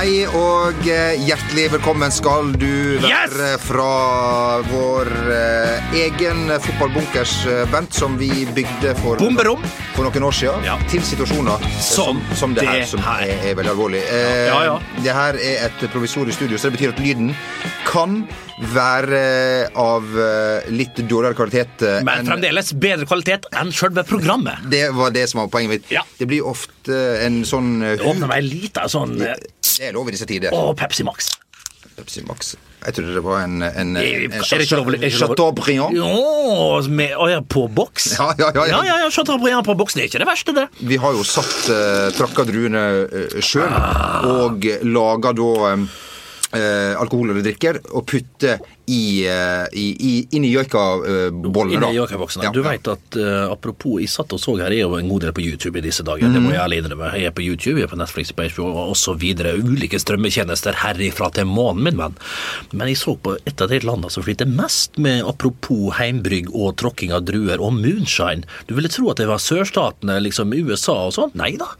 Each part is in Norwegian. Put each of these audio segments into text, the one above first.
Hei og eh, hjertelig velkommen skal du være fra vår eh, egen fotballbunkers, eh, Bent, som vi bygde for, Bomberom. for noen år siden. Ja. Til situasjoner som, Som som det her, som er, er veldig alvorlig. Eh, Ja, ja. Det her er et provisorisk studio, så det betyr at lyden kan være av eh, litt dårligere kvalitet. eh, Men fremdeles bedre kvalitet enn selve programmet. det var det som var poenget mitt. Ja. Det blir ofte en sånn eh, Det åpner meg litt sånn eh, Det er lov i disse tider. Og Pepsi Max. Pepsi Max. Jeg trodde det var en, en, en, en, Chateaubriand. Jo, med, ja, på boks? Ja, ja, ja, ja. ja, ja, ja Chateaubriand på boks, det er ikke det verste, det. Vi har jo satt uh, trakka druene uh, sjøl, og laga da uh, eller drikker og putte i, uh, i, i, i joikabollene. Inni joikerboksen. Ja, Du ja. vet at uh, apropos, jeg satt og så her, jeg er jo en god del på YouTube i disse dager. Det må jeg ærlig innrømme. Jeg er på YouTube, jeg er på Netflix, HBO og videre. Ulike strømmetjenester herifra til månen, min venn. Men jeg så på et av de landene som sliter mest med apropos heimbrygg og tråkking av druer og moonshine. Du ville tro at det var sørstatene, liksom USA og sånn. Nei da.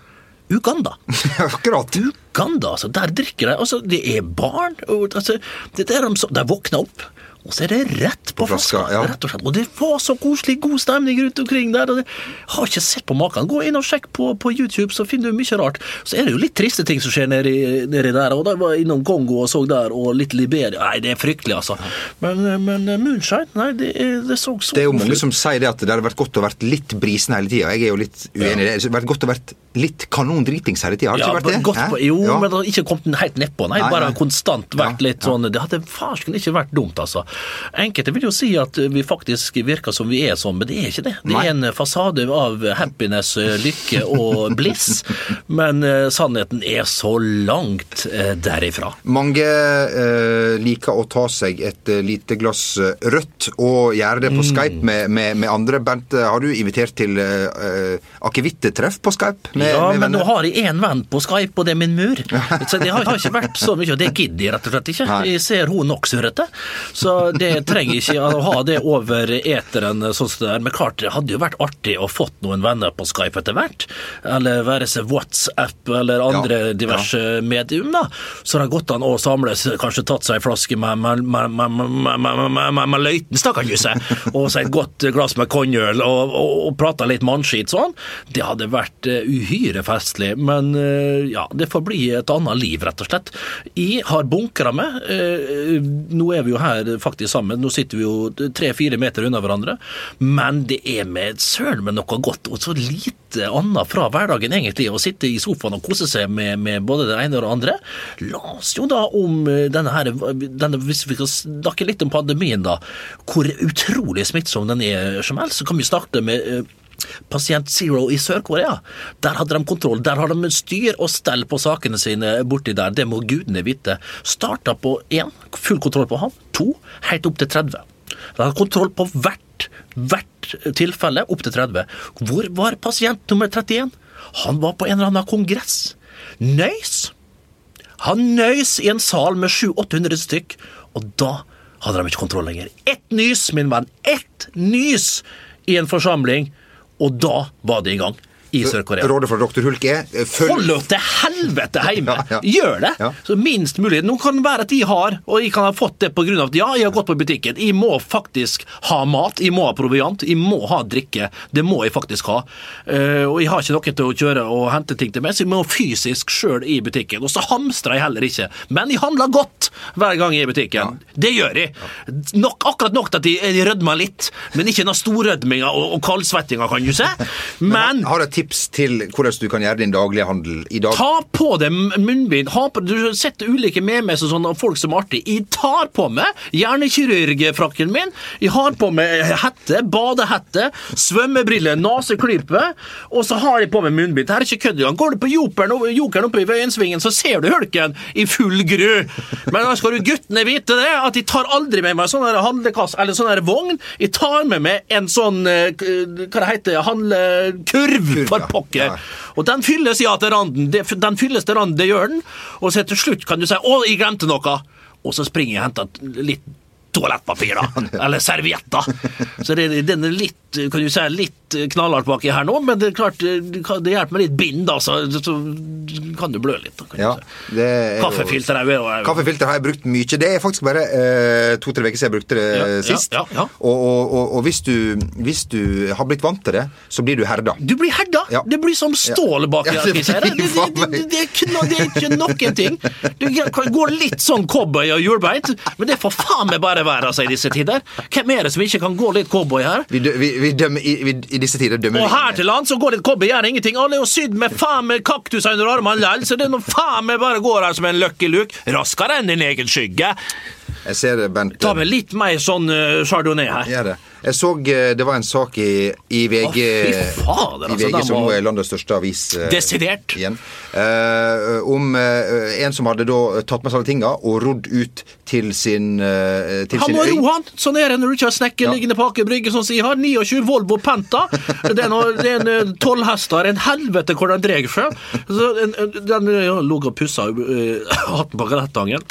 Uganda. Akkurat. Uganda, altså, der drikker de altså, Det er barn. Og, altså, det er de, de våkner opp, og så er det rett på, På flaska, flaska. ja. Rett og slett. Og det var så koselig, god stemning rundt omkring der. Og det, har ikke sett på maken. Gå inn og sjekk på, på YouTube, så finner du mye rart. Så er det jo litt triste ting som skjer nedi, nedi der. Og da var jeg innom Kongo og så der, og litt Liberia. Nei, det er fryktelig, altså. Men, men Moonshine, nei, det, det så så Det er jo mange som sier det at det hadde vært godt å vært litt brisen hele tida. Jeg er jo litt uenig i det. Det hadde vært godt å vært litt kanondritings hele tida. Har det Ja, ikke vært det? godt på, jo, Ja. men det hadde ikke kommet helt nedpå. Nei, Nei, bare nei. konstant vært litt sånn Det hadde farsken ikke vært dumt, altså. Enkelte vil jo si at vi faktisk virker som vi er sånn, men det er ikke det. Det er en fasade av happiness, lykke og bliss. Men eh, sannheten er så langt eh, derifra. Mange eh, liker å ta seg et eh, lite glass eh, rødt, og gjøre det på Skype med, med, med andre. Bent, eh, har du invitert til uh, akevittetreff på Skype? Med, ja, men nå har jeg én venn på Skype, og det er min mur. Så det har, ikke vært så mye, og det gidder jeg rett og slett ikke. Jeg ser hun nok surrete, så det trenger ikke å ha det over eteren. sånn som det er. Men klart, det hadde jo vært artig å fått noen venner på Skype etter hvert. Eller være seg WhatsApp eller andre ja, diverse ja. medium. da. Så det har gått an å samles, kanskje tatt seg en flaske med, med, med, med, med Løiten, seg, og seg et godt glass med konjøl og, og, og prata litt mannskit sånn. Det hadde vært uhyre festlig. Men ja, det får bli et annet liv, rett og slett. Jeg har bunkra med. Nå er vi jo her faktisk sammen, nå sitter vi jo tre-fire meter unna hverandre, men det er med søren med noe godt, og så lite annet fra hverdagen, egentlig, å sitte i sofaen og kose seg med, med både det ene og det andre. La oss jo da om eh, denne her, denne, hvis vi skal snakke litt om pandemien, da, hvor utrolig smittsom den er som helst, så kan vi starte med eh, Pasient Zero i Sør-Korea. Der hadde de kontroll. Der har de styr og stell på sakene sine borti der. Det må gudene vite. Starta på én, full kontroll på han. To, helt opp til 30. De hadde kontroll på hvert, hvert tilfelle opp til 30. Hvor var pasient nummer 31? Han var på en eller annen kongress. Nøys. Han nøys i en sal med 700-800 stykk, og da hadde de ikke kontroll lenger. Ett nys, min venn, ett nys i en forsamling, og da var det i gang i Sør-Korea. Rådet fra doktor Hulk er eh, følg Hold dere til helvete hjemme! Ja, ja. Gjør det! Ja. Så minst mulig. Nå kan det være at jeg har, og jeg kan ha fått det pga. at ja, jeg har gått på butikken. Jeg må faktisk ha mat, jeg må ha proviant, jeg må ha drikke. Det må jeg faktisk ha. Eh, og jeg har ikke noen til å kjøre og hente ting til meg, så jeg må fysisk sjøl i butikken. Og så hamstrer jeg heller ikke. Men jeg handler godt hver gang jeg er i butikken. Det gjør jeg. Nok, akkurat nok til at jeg, jeg rødmer litt, men ikke noe storrødminga og, og kaldsvettinga, kan du se. Men Har du et tips til hvordan du kan gjøre din daglige handel i dag? Ta på deg munnbind. Ha på, du setter ulike memes og sånn av folk som er artig. Jeg tar på meg hjernekirurgfrakken min. Jeg har på meg hette, badehette, svømmebriller, neseklype, og så har jeg på meg munnbind. Det her er ikke kødd engang. Går du på Jokeren, Jokeren oppe i Vøyensvingen, så ser du hulken i full gru. Men da skal du guttene vite det, at de tar aldri med meg sånn handlekasse eller sånn vogn. Jeg tar med meg en sånn eh, hva det heter, handlekurv, Kurv, for pokker. Og den fylles ja til randen. Den fylles til randen, det gjør den. Og så til slutt kan du si 'Å, jeg glemte noe', og så springer jeg og henter litt toalettpapir, da. Eller servietter. Så det, den er litt, kan du si, litt litt knallhardt baki her nå, men det er klart, det hjelper med litt bind, da, så, så kan du blø litt. Da, kan Ja, er Kaffefilter er jo er Kaffefilter har jeg brukt mye. Det er faktisk bare eh, to-tre uker siden jeg brukte det Ja, eh, sist. ja, ja. Og, og, og, og hvis, du, hvis du har blitt vant til det, så blir du herda. Du blir herda! Det blir som stål baki Ja, det Det, det, det, det, er ikke det er ikke noen ting. Du kan gå litt sånn cowboy og hjulbeint, men det får faen meg bare være altså, i disse tider. Hvem er det som ikke kan gå litt cowboy her? Vi, dø- vi, vi dømmer i, vi, disse tider dømmer Og her til lands så går det cowboy gjør ingenting. Alle er jo sydd med faen med kaktuser under armene likevel, så det er nå faen meg bare går her som en Lucky Luke. Raskere enn din egen skygge. Jeg ser det, Bent. Ta med litt mer sånn uh, chardonnay her. Gjør det. Jeg så eh, det var en sak i, i VG, Å, fader, i altså, VG som var- er landets største avis. Uh, Desidert. Igjen. uh, om en som hadde da tatt med seg alle tinga og rodd ut til sin, uh, til Han må ro, han! Sånn er det når du ikke har snekker Ja. liggende på Aker Brygge, som sier har. 29 Volvo Penta. Det er, en tolv hester. En helvete hvor den drar seg. Den lå og pussa hatten på grettangen.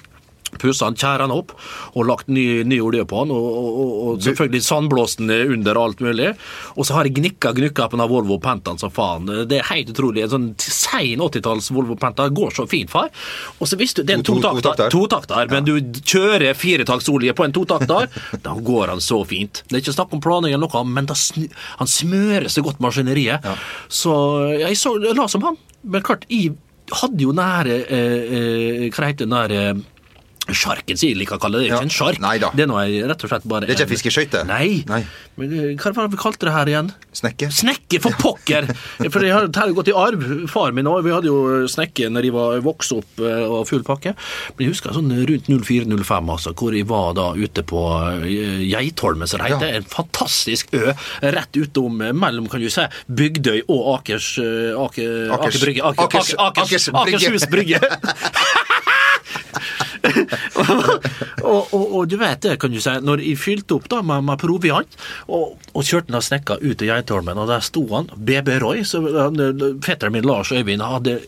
Pussa han, tjæra han opp og lagt ny, ny olje på han. Og, og, og, selvfølgelig sandblåsten under og alt mulig. Og så har jeg gnikka gnukka på den Volvo Pentaen som faen. Det er helt utrolig. En sånn sein 80-talls Volvo Penta går så fint, far. Og så visste du, det er en To- to- to totakter. totakter men du kjører firetaksolje på en totakter, da går han så fint. Det er ikke snakk om planer eller noe, men da sn han smører så godt maskineriet. Så jeg så, jeg la som han. Men klart, jeg hadde jo nære eh, eh, Hva heter det nære Sjarken, sier jeg liker å kalle det. Det er ikke Ja. en sjark. Det er noe jeg rett og slett bare Det er ikke en- fiskeskøyte? Nei. Nei. Men eh, hva var det vi kalte det her igjen? Snekke? Snekke, for pokker! For det har har gått i arv. Far min òg. Vi hadde jo snekke når jeg var vokst opp eh, og full pakke. Men jeg husker sånn rundt 04-05, altså, hvor jeg var da ute på eh, Geitholmen, som det heter. Ja. En fantastisk ø rett utom mellom kan du si, Bygdøy og Akers Aker, Akers- Aker Brygge. Aker, Akers- Aker, Akers, Akers. Akershus Brygge. og, og, og du vet det, kan du si, når jeg fylte opp da med, med proviant, og, og kjørte den snekka ut til Geitholmen, og der sto han, BB Roy, så fetteren min Lars Øyvind hadde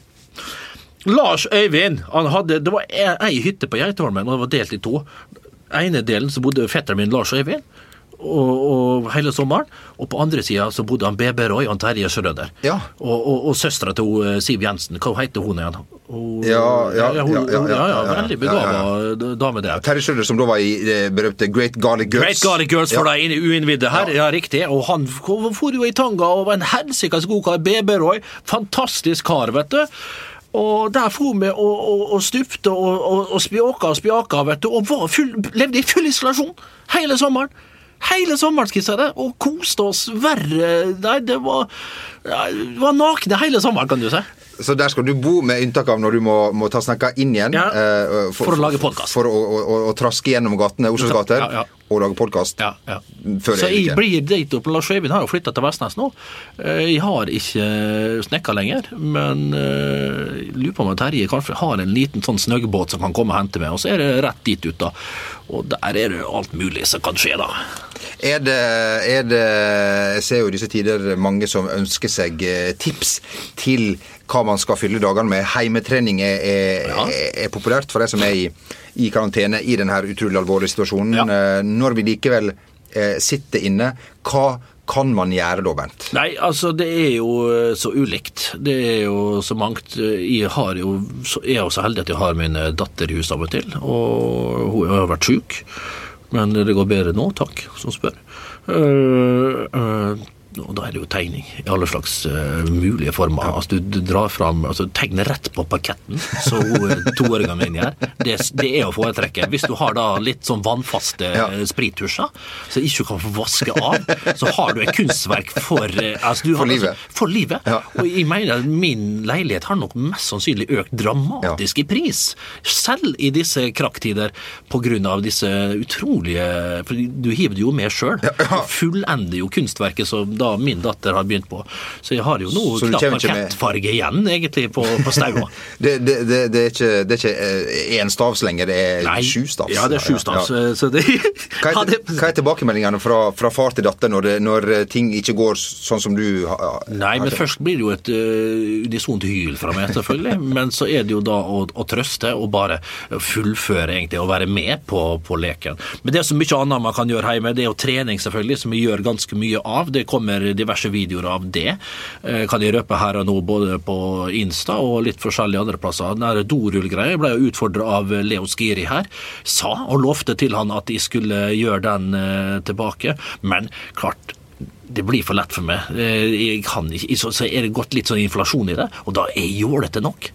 Lars Øyvind! Han hadde, det var e- ei hytte på Geitholmen, og det var delt i to. ene delen så bodde fetteren min Lars Øyvind. Og, og hele sommeren. Og på andre sida så bodde han BB Roy og Terje Schrøder. Ja. Og, og, og søstera til eh, Siv Jensen, hva heter hun igjen? Hun, Ja, ja, ja, Veldig begava dame, det. Terje Schrøder, som da var i det berømte Great Garlic Girls. Great Garlic Girls for deg uinnvidde her, ja. riktig. Og han for jo i tanga og var en helsikas god kar. BB Roy, fantastisk kar, vet du. Og der for vi og, og, og stupte og, og, og spjåka og spjaka, vet du, og var full, levde i full isolasjon hele sommeren. Hele sommeren, si det, og koste oss verre Nei, det var, det var nakne hele sommeren, kan du si. Så der skal du bo, med unntak av når du må, må ta snekka inn igjen. Ja, eh, for å lage podcast. For å, å, å, å traske gjennom gatene, Oslos gater, Ja, ja. og lage podkast. Ja, ja. Så jeg blir dit opp. Lars Øyvind har jo flytta til Vestnes nå. Eh, Jeg har ikke snekka lenger, men eh, jeg lurer på om Terje kanskje har en liten sånn snøggbåt som kan komme og hente meg, og så er det rett dit ut, da. Og der er det alt mulig som kan skje, da. Er det, er det Jeg ser jo i disse tider mange som ønsker seg eh, tips til hva man skal fylle dagene med. Heimetrening er, er, Ja. er, populært for de som er i, i karantene i denne utrolig alvorlige situasjonen. Ja. Eh, Når vi likevel eh, sitter inne, hva kan man gjøre da, Bent? Nei, altså det er jo så ulikt. Det er jo så mangt. Jeg har jo, jeg er jo så heldig at jeg har min datter i huset av og til, og hun har vært syk. Men det går bedre nå, takk, som spør. Uh, eh, og da er det jo tegning i alle slags uh, mulige former. Altså, du, du drar fram altså, Tegner rett på parketten, så hun toåringen min gjør. Det, det er å foretrekke. Hvis du har da litt sånn vannfaste Ja. ja. sprittusjer, så ikke kan få vaske av, så har du et kunstverk for uh, altså, du For har, livet. Altså, for livet. Ja. Og jeg mener at min leilighet har nok mest sannsynlig økt dramatisk i pris, selv i disse krakktider, av disse utrolige For du hiver det jo med sjøl. Fullender jo kunstverket som da min datter har begynt på. Så jeg har jo nå med- parkettfarge igjen, egentlig, på, på staua. Det, det, det, det er ikke, det én stavs lenger, det er Nei. sju stavs. Ja, det er sju stavs. Ja. Så det Hva er, hva er tilbakemeldingene fra, fra far til datter når, når ting ikke går sånn som du har Nei, men først blir det jo et uh, unisont hyl fra meg, selvfølgelig. Men så er det jo da å, å trøste og bare fullføre, egentlig, og være med på, på leken. Men det er så mye annet man kan gjøre hjemme. Det er jo trening, selvfølgelig, som vi gjør ganske mye av. Det kommer kommer diverse videoer av det. Eh, kan jeg røpe her og nå, både på Insta og litt forskjellige andre plasser. Den dorullgreia ble jo utfordra av Leo Skiri her. Sa og lovte til han at de skulle gjøre den eh, tilbake. Men klart, det blir for lett for meg. Eh, jeg kan ikke, så, er det gått litt sånn inflasjon i det, og da er jeg jålete nok.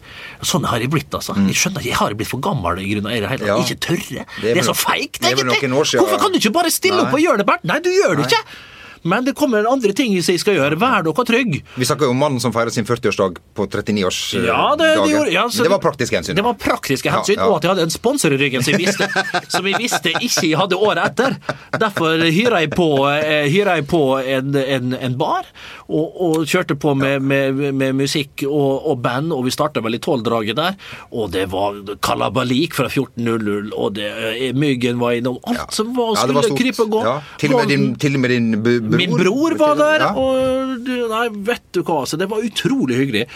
Sånn har jeg blitt, altså. Jeg skjønner ikke, jeg har blitt for gammel i grunnen. Jeg Ja. ikke tørre. Det er Det er, så feigt, egentlig. Hvorfor kan du ikke bare stille opp og gjøre det, Bernt? Nei, du gjør det Nei. ikke. Men det kommer andre ting jeg skal gjøre. Vær dere trygg. Vi snakker jo om mannen som feirer sin 40-årsdag på 39-årsdagen. Ja, det, de gjorde, ja, det var praktiske hensyn. Det var praktiske hensyn, og at jeg hadde en sponsor i ryggen som jeg visste, som jeg visste ikke jeg hadde året etter. Derfor hyra jeg på, eh, hyra jeg på en, en, en bar, og, og kjørte på med, med, med musikk og, og band, og vi starta vel i tolvdraget der. Og det var kalabalik fra 14.00, og det, eh, Myggen var innom. Alt som var, Ja, skulle var krype og gå. Ja, til, og med din, til og med din bror. Min bror var der, og du, nei, vet du hva, altså. det var utrolig hyggelig.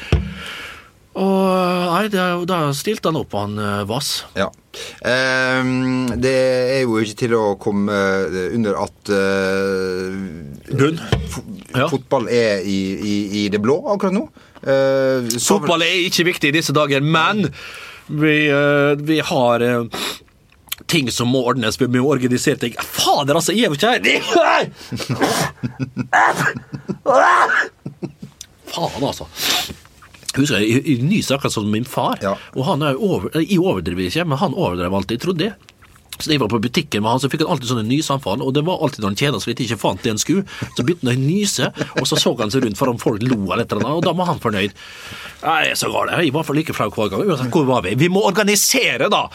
Og nei, det, da stilte han opp, han eh, Vass. Ja. Um, det er jo ikke til å komme under at uh, Bunn. Ja. fotball er i, i, i det blå akkurat nå. Uh, Fotball er ikke viktig i disse dager, men vi, uh, vi har uh, ting som må ordnes. Vi må organisere ting. Fader, altså! Jeg er ikke her! Faen, altså. Husker jeg, jeg nyser akkurat som min far. Ja. Og han er jo over, jeg overdriver ikke, men han overdrev alltid. Jeg trodde det. Så jeg var på butikken med han, så fikk han alltid sånne nysanfall, og det var alltid når han kjeda seg litt ikke fant det han skulle, så begynte han å nyse, og så så han seg rundt for om folk lo eller et eller annet, og da var han fornøyd. Jeg er så gal, jeg er i hvert fall like flau hver gang. Uansett, hvor var vi? Vi må organisere, da!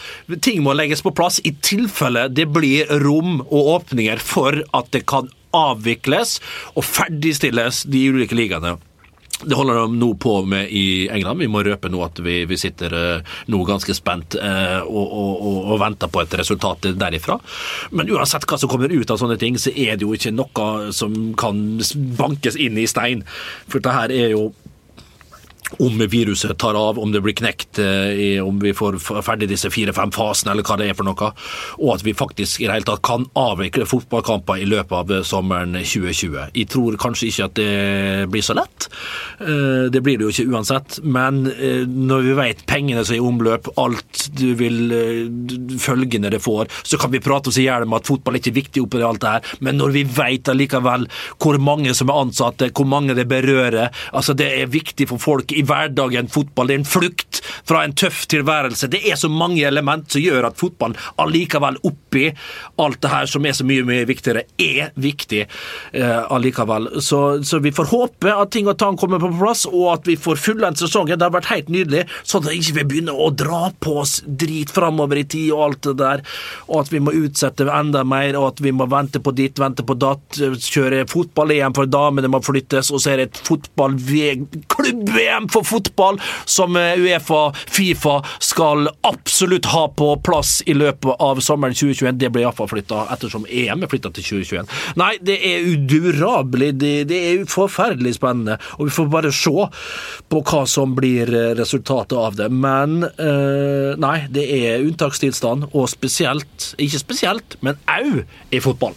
Ting må legges på plass i tilfelle det blir rom og åpninger for at det kan avvikles og ferdigstilles de ulike ligaene. Det holder de nå på med i England. Vi må røpe nå at vi, vi sitter eh, nå ganske spent eh, og, og, og, venter på et resultat derifra. Men uansett hva som kommer ut av sånne ting, så er det jo ikke noe som kan bankes inn i stein. For det her er jo om viruset tar av, om det blir knekt, eh, om vi får ferdig disse fire-fem fasene, eller hva det er for noe. Og at vi faktisk i det hele tatt kan avvikle fotballkamper i løpet av eh, sommeren 2020. Jeg tror kanskje ikke at det blir så lett. Eh, Det blir det jo ikke uansett. Men når vi vet pengene som er i omløp, alt du vil følgene det får, så kan vi prate oss i hjel med at fotball er ikke viktig oppi alt det her. Men når vi vet allikevel hvor mange som er ansatte, hvor mange det berører, altså det er viktig for folk i hverdagen. Fotball det er en flukt fra en tøff tilværelse. Det er så mange element som gjør at fotball allikevel oppi alt det her som er så mye, mye viktigere, er viktig eh, allikevel. Så, så vi får håpe at ting og tang kommer på plass, og at vi får fullendt sesongen. Det har vært helt nydelig, sånn at vi ikke vil begynne å dra på oss drit framover i tid og alt det der, og at vi må utsette enda mer, og at vi må vente på ditt, vente på datt, kjøre fotball-EM for damene må flyttes, og så er det et fotball-klubb-VM for fotball som eh, Uefa, Fifa skal absolutt ha på plass i løpet av sommeren 2021. Det ble iallfall flytta, ettersom EM er flytta til 2021. Nei, det er udurabelig, det, er forferdelig spennende, og vi får bare se på hva som blir eh, resultatet av det. Men eh, nei, det er unntakstilstand, og spesielt, ikke spesielt, men au i fotball.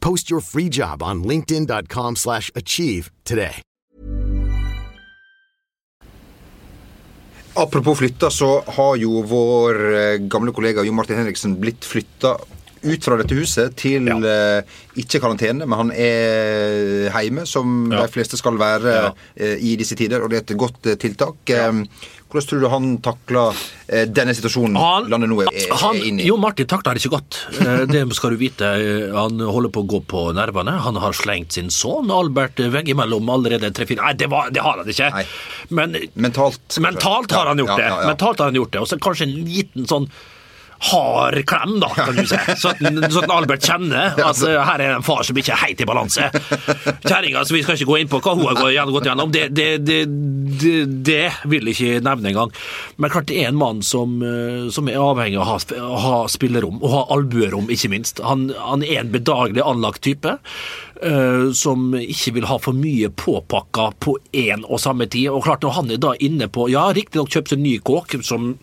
Post your free job on linkedin.com/achieve slash achieve today. Apropos flytta, så har jo vår eh, gamle kollega Jo Martin Henriksen blitt flytta ut fra dette huset til eh, ikke karantene, men han er hjemme, som Ja. de fleste skal være Ja. uh, i disse tider, og det er et godt uh, tiltak. Hvordan tror du han takler denne situasjonen landet nå er, han, er inne i? Jo Martin takler det ikke godt. Det skal du vite. Han holder på å gå på nervene. Han har slengt sin sønn Albert veggimellom allerede tre-fire Nei, det, var, det har han ikke. Nei. Men Mentalt. mentalt har han gjort Ja, det. ja, ja. Mentalt har han gjort det. Og så kanskje en liten sånn hard klem, da, kan du si. Så at, så at Albert kjenner at eh, her er en far som ikke er helt i balanse. Kjerringa, så vi skal ikke gå inn på hva hun har gått gjennom- det, det, det, det, det vil jeg ikke nevne engang. Men klart det er en mann som, eh, som er avhengig av å ha, ha spillerom, og ha albuerom, ikke minst. Han, han er en bedagelig anlagt type. Uh, som ikke vil ha for mye påpakka på én og samme tid. Og klart Når han er da inne på Ja, riktignok kjøpt seg ny kåk, som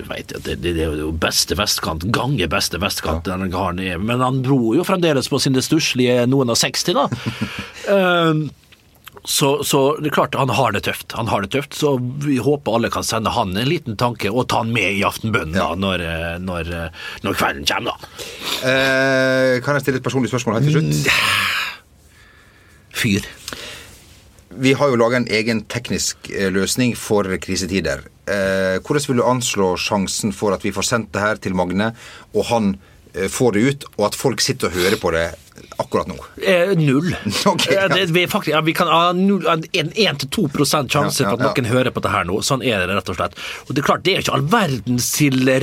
du vet, det, det, det er jo beste vestkant, gange beste vestkant denne karen er. Men han bor jo fremdeles på sine stusslige noen og 60, da. um, så, så det er klart han har det tøft. Han har det tøft, Så vi håper alle kan sende han en liten tanke og ta han med i aftenbønnen ja. når, eh, når, eh, når kvelden kommer. da. Eh, kan jeg stille et personlig spørsmål her til slutt? Fyr. Vi har jo laga en egen teknisk eh, løsning for krisetider. Eh, hvordan vil du anslå sjansen for at vi får sendt det her til Magne, og han får det ut, og at folk sitter og hører på det akkurat nå? Eh, null. Ok, ja. Eh, det, vi, faktisk, ja, vi kan ha null- en 1-2 sjanse Ja, ja, for at noen hører på det her nå. Sånn er det rett og slett. Og det er klart, det er ikke all verdens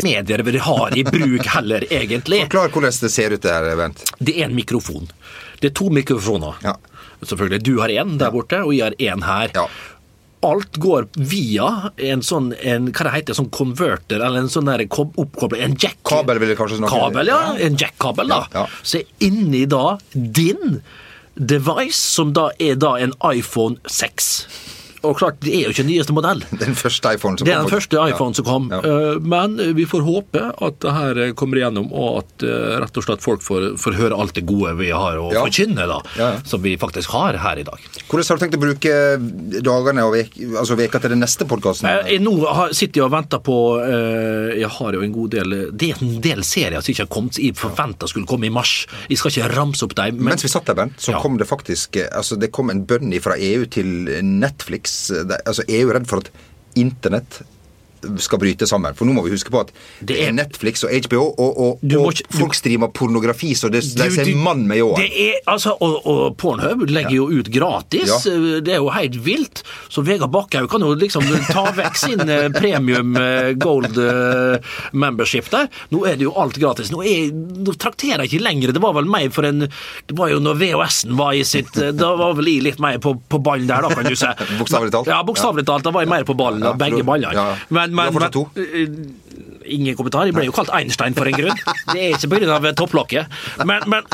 medier vi har i bruk heller, egentlig. Forklar hvordan det ser ut der, Bent. Det er en mikrofon. Det er to mikrofoner. Ja. Selvfølgelig. Du har én der borte, og jeg har én her. Ja. Alt går via en sånn en, hva det heter, sånn converter, eller en sånn oppkobling, en jack. Kabel vil jeg kanskje snakke Kabel, ja. En jack-kabel, da. Ja, ja. Så inni da din device, som da er da en iPhone 6. Og klart, det er jo ikke nyeste modell. Den første iPhone som Det er den første iPhone som kom, Ja. Eh, men vi får håpe at det her kommer igjennom, og at eh, rett og slett folk får, får høre alt det gode vi har å Ja. forkynne, da, Ja. som vi faktisk har her i dag. Hvordan har du tenkt å bruke dagene og vek, altså veka til den neste podkasten? Eh, nå sitter jeg og venter på Jeg har jo en god del Det er en del serier som ikke har kommet, jeg forventa skulle komme i mars. Jeg skal ikke ramse opp dem. Men Mens vi satt der, Bent, så kom det faktisk altså det kom en bønn fra EU til Netflix. Det- Altså EU er redd for at internett skal bryte sammen. For nå må vi huske på at det Det er er- Netflix og HBO, og, og, og ikke- du- folk streamer pornografi, så det, de Du- ser du- mann med i. Det er, altså, og, og Pornhub legger jo ut gratis. Ja. Det er jo helt vilt. Så Vegard Bakkhaug kan jo liksom ta vekk sin eh, premium eh, gold eh, membership der. Nå er det jo alt gratis. Nå, er, nå trakterer jeg ikke lenger. Det var vel meg for en Det var jo når VHS-en var i sitt Da var vel jeg litt mer på, på ballen der, da, kan du si. Bokstavelig talt. Ja, bokstavelig talt. Da var jeg mer på ballen Ja, av begge ballene. ja. Men, men, har fortsatt to. men, eh, Ingen kommentar. Jeg ble jo kalt Einstein for en grunn. Det er ikke pga. topplokket. Men, men,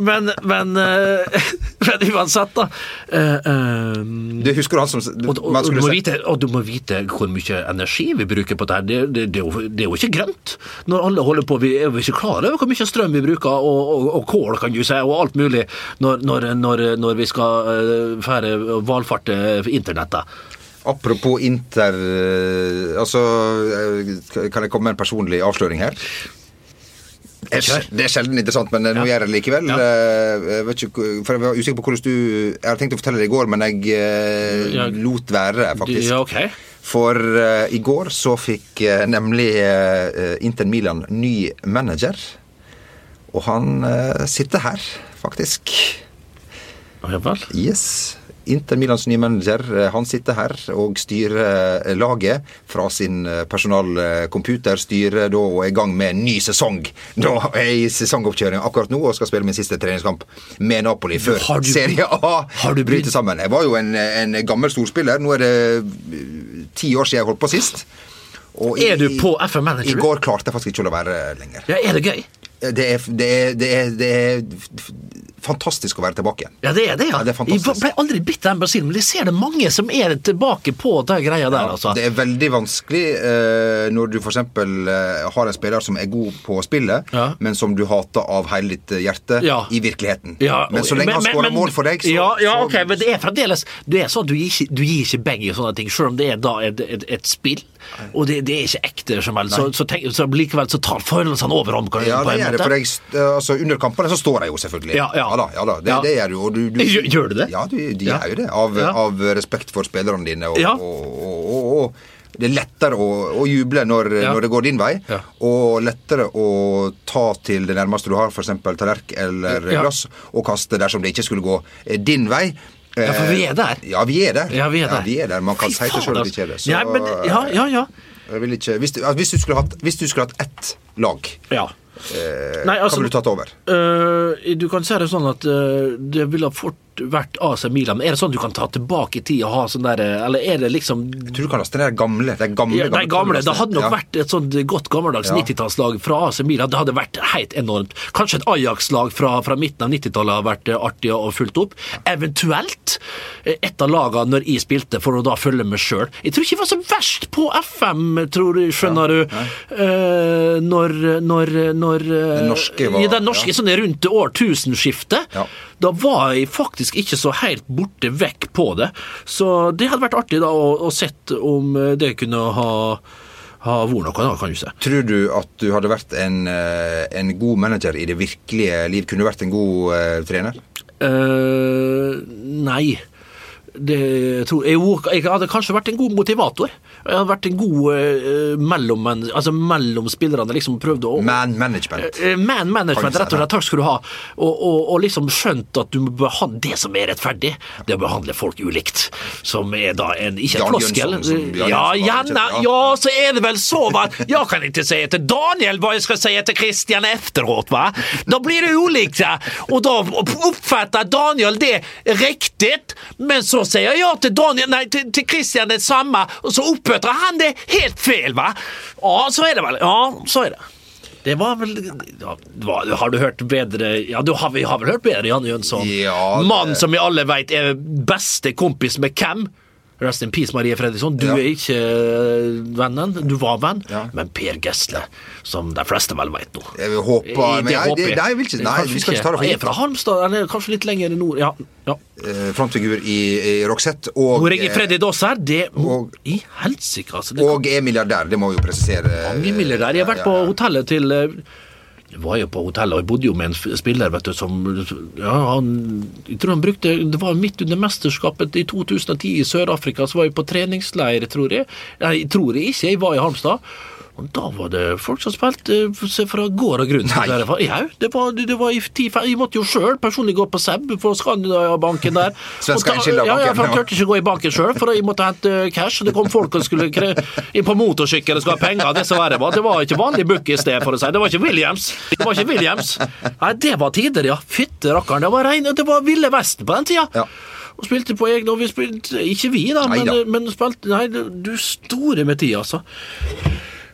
men, men, eh, men uansett, da. Uh, eh, Du husker han som du, og, og, du må vite, og du må vite hvor mye energi vi bruker på dette. Det, det, det, er jo, det er jo ikke grønt. Når alle holder på, Vi er jo ikke klar over hvor mye strøm vi bruker, og, og, kål, kan du si, og alt mulig, når, når, når, når vi skal fære valfarte internettet. Apropos inter... eh, Altså, eh, kan jeg komme med en personlig avsløring her? Det er, sjelden interessant, men nå nå gjør jeg det likevel. Ja. Eh, Jeg, vet ikke, for jeg var usikker på hvordan du Jeg hadde tenkt å fortelle det i går, men jeg eh, Ja. lot være, faktisk. Ja, ok. For uh, i går så fikk uh, nemlig uh, Inter Milan ny manager. Og han eh, sitter her, faktisk. Ja vel. Yes. Inter Milans nye manager eh, han sitter her og styrer eh, laget fra sin eh, personalcomputer. Styrer da og er i gang med en ny sesong. Da er jeg i sesongoppkjøring akkurat nå og skal spille min siste treningskamp med Napoli før Har du- Serie A har du bryter sammen. Jeg var jo en, en gammel storspiller. Nå er det ti år siden jeg holdt på sist. Og Er du på FM Manager? I går klarte jeg faktisk ikke å la være lenger. Ja, er det gøy? Det er, det er, det er, det er fantastisk å være tilbake igjen. Ja, det er det, ja. Ja, det er. Jeg ble aldri bitt den basillen, men jeg ser det mange som er tilbake på den greia der, altså. Det er veldig vanskelig eh, når du f.eks. Eh, har en spiller som er god på spillet, Ja. men som du hater av hele ditt hjerte i virkeligheten. Men så lenge han skårer mål for deg, så ja, ja, så- ok, men det er fremdeles Du er sånn, du gir ikke, du gir ikke beng i sånne ting, selv om det er da et, et, et spill. Og det, det er ikke ekte, som så, så, tenk, så likevel så tar følelsene overhånd. Ja, det gjør det. For jeg, eh, altså, under kampene så står jeg jo selvfølgelig. Ja, ja. da, ja da. Det, Ja. det gjør du. Du, du Gjør- gjør du det? Ja, du, de Ja. gjør jo det. Av, Ja. av respekt for spillerne dine. Og, Ja. og, og, og, det er lettere å, å juble når, Ja. når det går din vei, Ja. og lettere å ta til det nærmeste du har, f.eks. tallerk eller Ja. glass, og kaste dersom det ikke skulle gå eh, din vei. Ja, for vi er der. Ja, vi er der. Ja, vi er der. Ja, vi er der. Man kan si faen, sjøl at vi ikke er det. Så, Ja, men, ja, ja, ja. Ikke, hvis, du, hvis, du skulle hatt, hvis du skulle hatt ett lag, ja. eh, Nei, altså- ville du tatt over? Uh, du kan si det sånn at uh, det ville fort vært AC Milan. Er det sånn du kan ta tilbake i tid og ha sånn der Eller er det liksom Jeg tror du kan laste det de gamle. Det gamle, ja, gamle, Det hadde nok Ja. vært et sånt godt gammeldags Ja. 90-tallslag fra AC Milan. Det hadde vært helt enormt. Kanskje et Ajax-lag fra, fra midten av 90-tallet har vært eh, artig og fulgt opp. Eventuelt eh, et av lagene når jeg spilte, for å da følge med sjøl. Jeg tror ikke jeg var så verst på FM, tror du, skjønner du. Eh, når, når, når eh, Den norske var- ja, den norske, sånn rundt årtusenskiftet. Ja. Da var jeg faktisk ikke så helt borte vekk på det. Så det hadde vært artig da å, å sett om eh, det kunne ha, ha vært noe, da, kan du si. Tror du at du hadde vært en, eh, en god manager i det virkelige liv? Kunne du vært en god uh, trener? Uh, nei. Det tror jeg, jeg hadde kanskje vært en god motivator. Jeg hadde vært en god uh, mellom, altså mellom spillerne. liksom prøvd å Man management. Uh, Man management, rett og slett. Takk skal du ha. Og, og, og liksom skjønt at du må behandle det som er rettferdig, det er å behandle folk ulikt. Som er da en Ikke en floskel. Ja, gjerne. Ja, så er det vel så, hva. Jeg kan ikke si til Daniel hva jeg skal si til Christian efteråt, hva. Da blir det ulikt, ja. Og da oppfatter Daniel det riktig, men så sier jeg ja til Daniel, nei, til, til Christian det samme, og så oppfatter han det helt feil, hva? Ja, så er det vel. Ja, så er det. Det var vel ja, Har du hørt bedre Ja, du har, vi har vel hørt bedre Janne Jønsson? Ja, det- Mann som vi alle veit er beste kompis med hvem? Rest in peace, Marie Fredriksson. Du Ja. er ikke eh, vennen. Du var venn. Ja. Men Per Gesle, som de fleste vel vet nå. Jeg vil håpe I- men jeg- det-. Nei, jeg vil ikke, nei, vi skal ikke ta det for Han er gitt. fra Halmstad, eller kanskje litt lenger nord. Ja. ja. Eh, Frontfigur i, i Roxette. Og, Hvor jeg er eh, Freddy Doss her, det og- I helsike, altså. Det og er milliardær, det må vi jo presisere. mange milliardær. Jeg har vært på hotellet til eh, var jo på hotellet, og jeg bodde jo med en spiller vet du, som ja, han, Jeg tror han brukte Det var midt under mesterskapet i 2010 i Sør-Afrika, så var jeg på treningsleir, tror jeg. Nei, tror jeg ikke. Jeg var i Halmstad. Og da var det folk som spilte eh, se fra gård og grunn. Ja, det var, det var i ti, Jeg måtte jo sjøl personlig gå på SEB for Skandinavia-banken der. Svenska Ja, ja, for jeg turte ikke gå i banken sjøl, for jeg måtte hente cash. og Det kom folk og skulle inn på motorsykkel og skulle ha penger. Dessverre. var- Det var ikke vanlig book i sted, for å si. Det var ikke Williams. Det var ikke Williams. Nei, det var tider, ja. Fytte rakkeren. Det var rein, det var Ville Vesten på den tida. Ja. Og spilte på egne, og vi spilte Ikke vi, da, men, men spilte Nei, du store med tid, altså.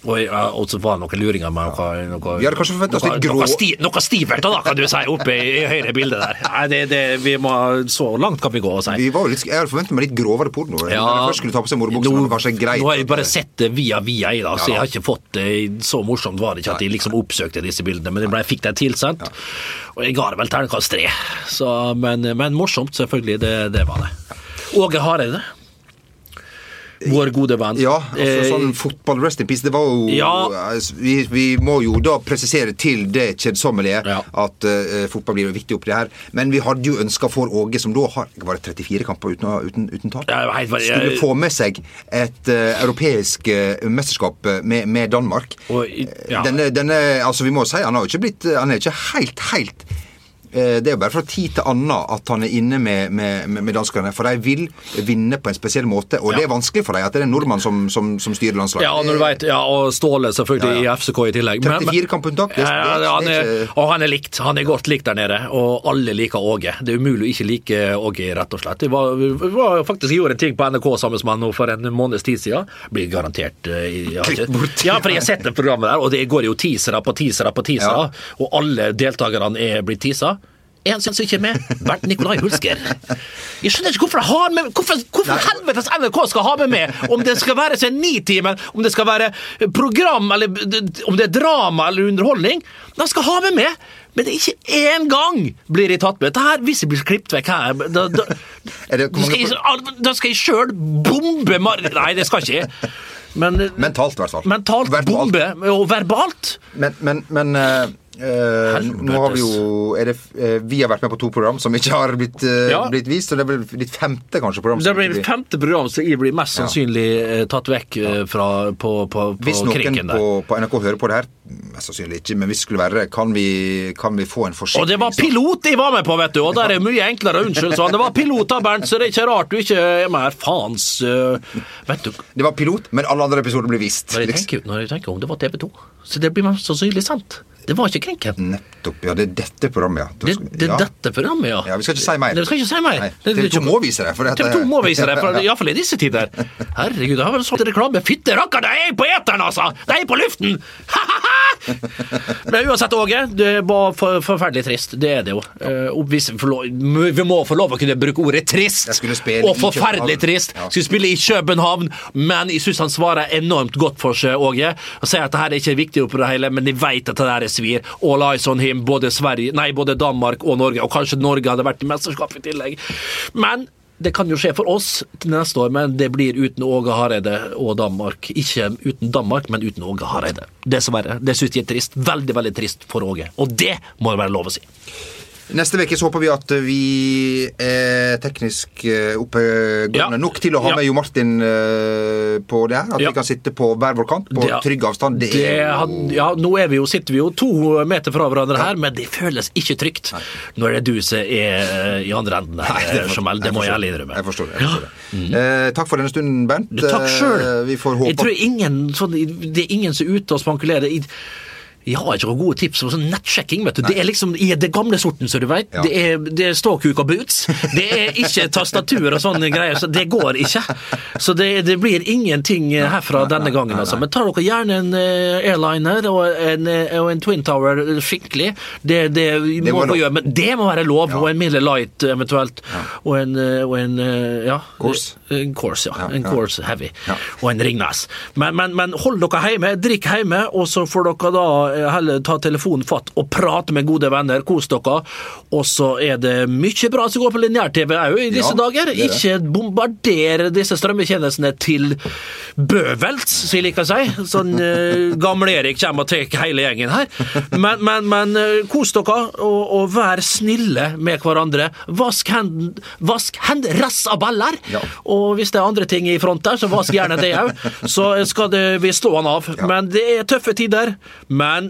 Og, ja, og så var det noen luringer med noe, noe Vi hadde kanskje oss noe, litt grå- noe, sti, noe stivert, da, kan du si, oppe i, i høyre bilde der. Nei, det, det, vi må, så langt kan vi gå og si. Vi var jo litt, jeg hadde forventet meg litt grovere porno. Ja, jeg først skulle ta på seg morobuksa, men det kanskje greit. nå har jeg bare at- sett det via via i da, så Ja, jeg har ikke fått det Så morsomt var det ikke at jeg liksom oppsøkte disse bildene, men jeg ble, fikk det tilsendt. Og jeg ga det vel terningkast tre. Så, men, men morsomt, selvfølgelig. Det, det var det. Åge Hareide. Vår gode venn. Ja, altså Eh, sånn fotball rest in peace, det var jo Ja. altså, vi, vi må jo da presisere til det kjedsommelige Ja. at uh, fotball blir jo viktig oppi det her. Men vi hadde jo ønska for Åge, som da har Var det 34 kamper uten, uten, uten tap? Skulle få med seg et uh, europeisk uh, mesterskap eh, med, med Danmark. Og ja. Denne, denne Altså, vi må si han har jo ikke blitt Han er ikke helt, helt eh, det er jo bare fra tid til annen at han er inne med, med, med danskene. For de vil vinne på en spesiell måte. Og det er vanskelig for dem at det er en nordmann som, som, som styrer landslaget. Ja, når du vet, ja, og Ståle selvfølgelig Ja, ja. i FCK i tillegg. 34 kamper uten tap, det- Ja, ja, det er- han er og han er likt. Han er godt likt der nede, og alle liker Åge. Det er umulig å ikke like Åge, rett og slett. Vi, var, vi var faktisk gjorde en ting på NRK sammen med han for en måneds tid siden. Blir garantert eh, Klipp bort. Ja, for jeg har sett det programmet der, og det går jo teasere på teasere på teasere, og alle deltakerne er blitt teasa. En som ikke er med, Bernt Nikolai Hulsker. Jeg skjønner ikke hvorfor, har med, hvorfor, hvorfor helvetes NRK skal ha med meg om det skal være seg Nitimen, om det skal være program, eller om det er drama eller underholdning. De skal ha med meg, men det er ikke én gang blir jeg tatt med. Dette her, Hvis jeg blir klippet vekk her Da, da, det- da skal jeg, da skal jeg sjøl bombe Mar... Nei, det skal ikke jeg. Men Mentalt, i hvert fall. mentalt Verbalt. bombe, og verbalt Men, men, men eh, eh, nå har vi jo det, eh, Vi har vært med på to program som ikke har blitt, eh, Ja. blitt vist. Og det er vel ditt femte kanskje program. Det blir ditt femte program, som jeg blir mest Ja. sannsynlig eh, tatt vekk eh, fra, på, på, på Hvis noen på, på NRK hører på det her, mest sannsynlig ikke, men hvis det skulle være det, kan vi, kan vi få en forsikring? Og det var pilot jeg var med på, vet du, og der er mye enklere å unnskylde sånn. Det var pilot da, Bernt, så det er ikke rart du ikke er med. Faens eh, Vet du Det var pilot, men alle andre episoder blir vist. når jeg liksom. tenker, når jeg tenker om det var TV 2, så det blir mest sannsynlig sant. Det var ikke Krinken. Nettopp. Ja, det er dette programmet, ja. Da Det, det er ja. dette programmet, ja. Ja, vi skal ikke si mer. Det, vi skal ikke si mer. Det- TV 2 ikke- må vise det. TV 2 må vise det, for iallfall i disse tider. Herregud, jeg har vel solgt reklame. Fytte rakker, de er på eteren, altså! De er på luften! Men uansett, Åge, det var for, forferdelig trist. Det er det jo. Og hvis vi, får vi må få lov å kunne bruke ordet trist. Og forferdelig trist. Ja. Skulle spille i København, men jeg syns han svarer enormt godt for seg, Åge. Og sier at det her er ikke viktig oppi det hele, men de vet at det der er svir. All eyes on him, både, Sverige, nei, både Danmark og Norge. Og kanskje Norge hadde vært i mesterskap i tillegg. Men det kan jo skje for oss til neste år, men det blir uten Åge Hareide og Danmark. Ikke uten Danmark, men uten Åge Hareide. Dessverre. Det syns jeg er trist. Veldig, veldig trist for Åge. Og det må det være lov å si. Neste uke så håper vi at vi er teknisk eh, oppegående Ja. nok til å ha Ja. med Jo Martin eh, på det her. At Ja. vi kan sitte på hver vår kant på Det- trygg avstand. Det, Det er ja, nå vi jo, sitter vi jo to meter fra hverandre her, men det føles ikke trygt når det er du som er eh, i andre enden der, Nei, det, Jamal. Det må jeg ærlig innrømme. Jeg forstår det. Jeg forstår det. Eh, takk for denne stunden, Bernt. Takk sjøl. Eh, vi får håpe Jeg tror ingen, sånn, det er ingen som er ute og spankulerer. Jeg har ikke noen gode tips om sånn nettsjekking. vet du. Det er liksom i det gamle sorten, som du vet. Ja. Det er, det er ståkuk og boots. Det er ikke tastatur og sånne greier. så Det går ikke. Så det, det blir ingenting herfra denne gangen. altså. Men tar dere gjerne en eh, airliner og en, eh, og en Twin Tower skikkelig. Det, det, Det må dere gjøre, men det må være lov. Ja. Og en Miller Light eventuelt. Og en, eh, og en eh, ja, Course. En course, ja. Ja, En ja. course heavy. Ja. Og en Ringnes. Men, men, men hold dere hjemme, drikk hjemme, og så får dere da eh, heller ta telefonen fatt og prate med gode venner. Kos dere. Og så er det mye bra som går på lineær-TV òg i disse Ja, dager. det det. Ikke bombardere disse strømmetjenestene til bøvelts, som jeg liker å si. Sånn uh, Gamle-Erik kommer og tar hele gjengen her. Men, men, men eh, kos dere, og, og vær snille med hverandre. Vask hendene Vask hend rass av baller! Ja. Og hvis det er andre ting i front der, så vask gjerne det òg. Så skal det, vi slå han av. Men det er tøffe tider. Men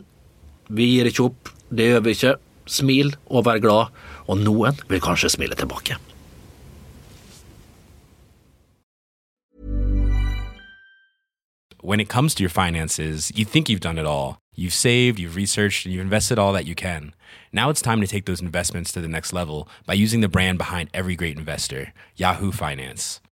when it comes to your finances, you think you've done it all. You've saved, you've researched, and you've invested all that you can. Now it's time to take those investments to the next level by using the brand behind every great investor, Yahoo Finance.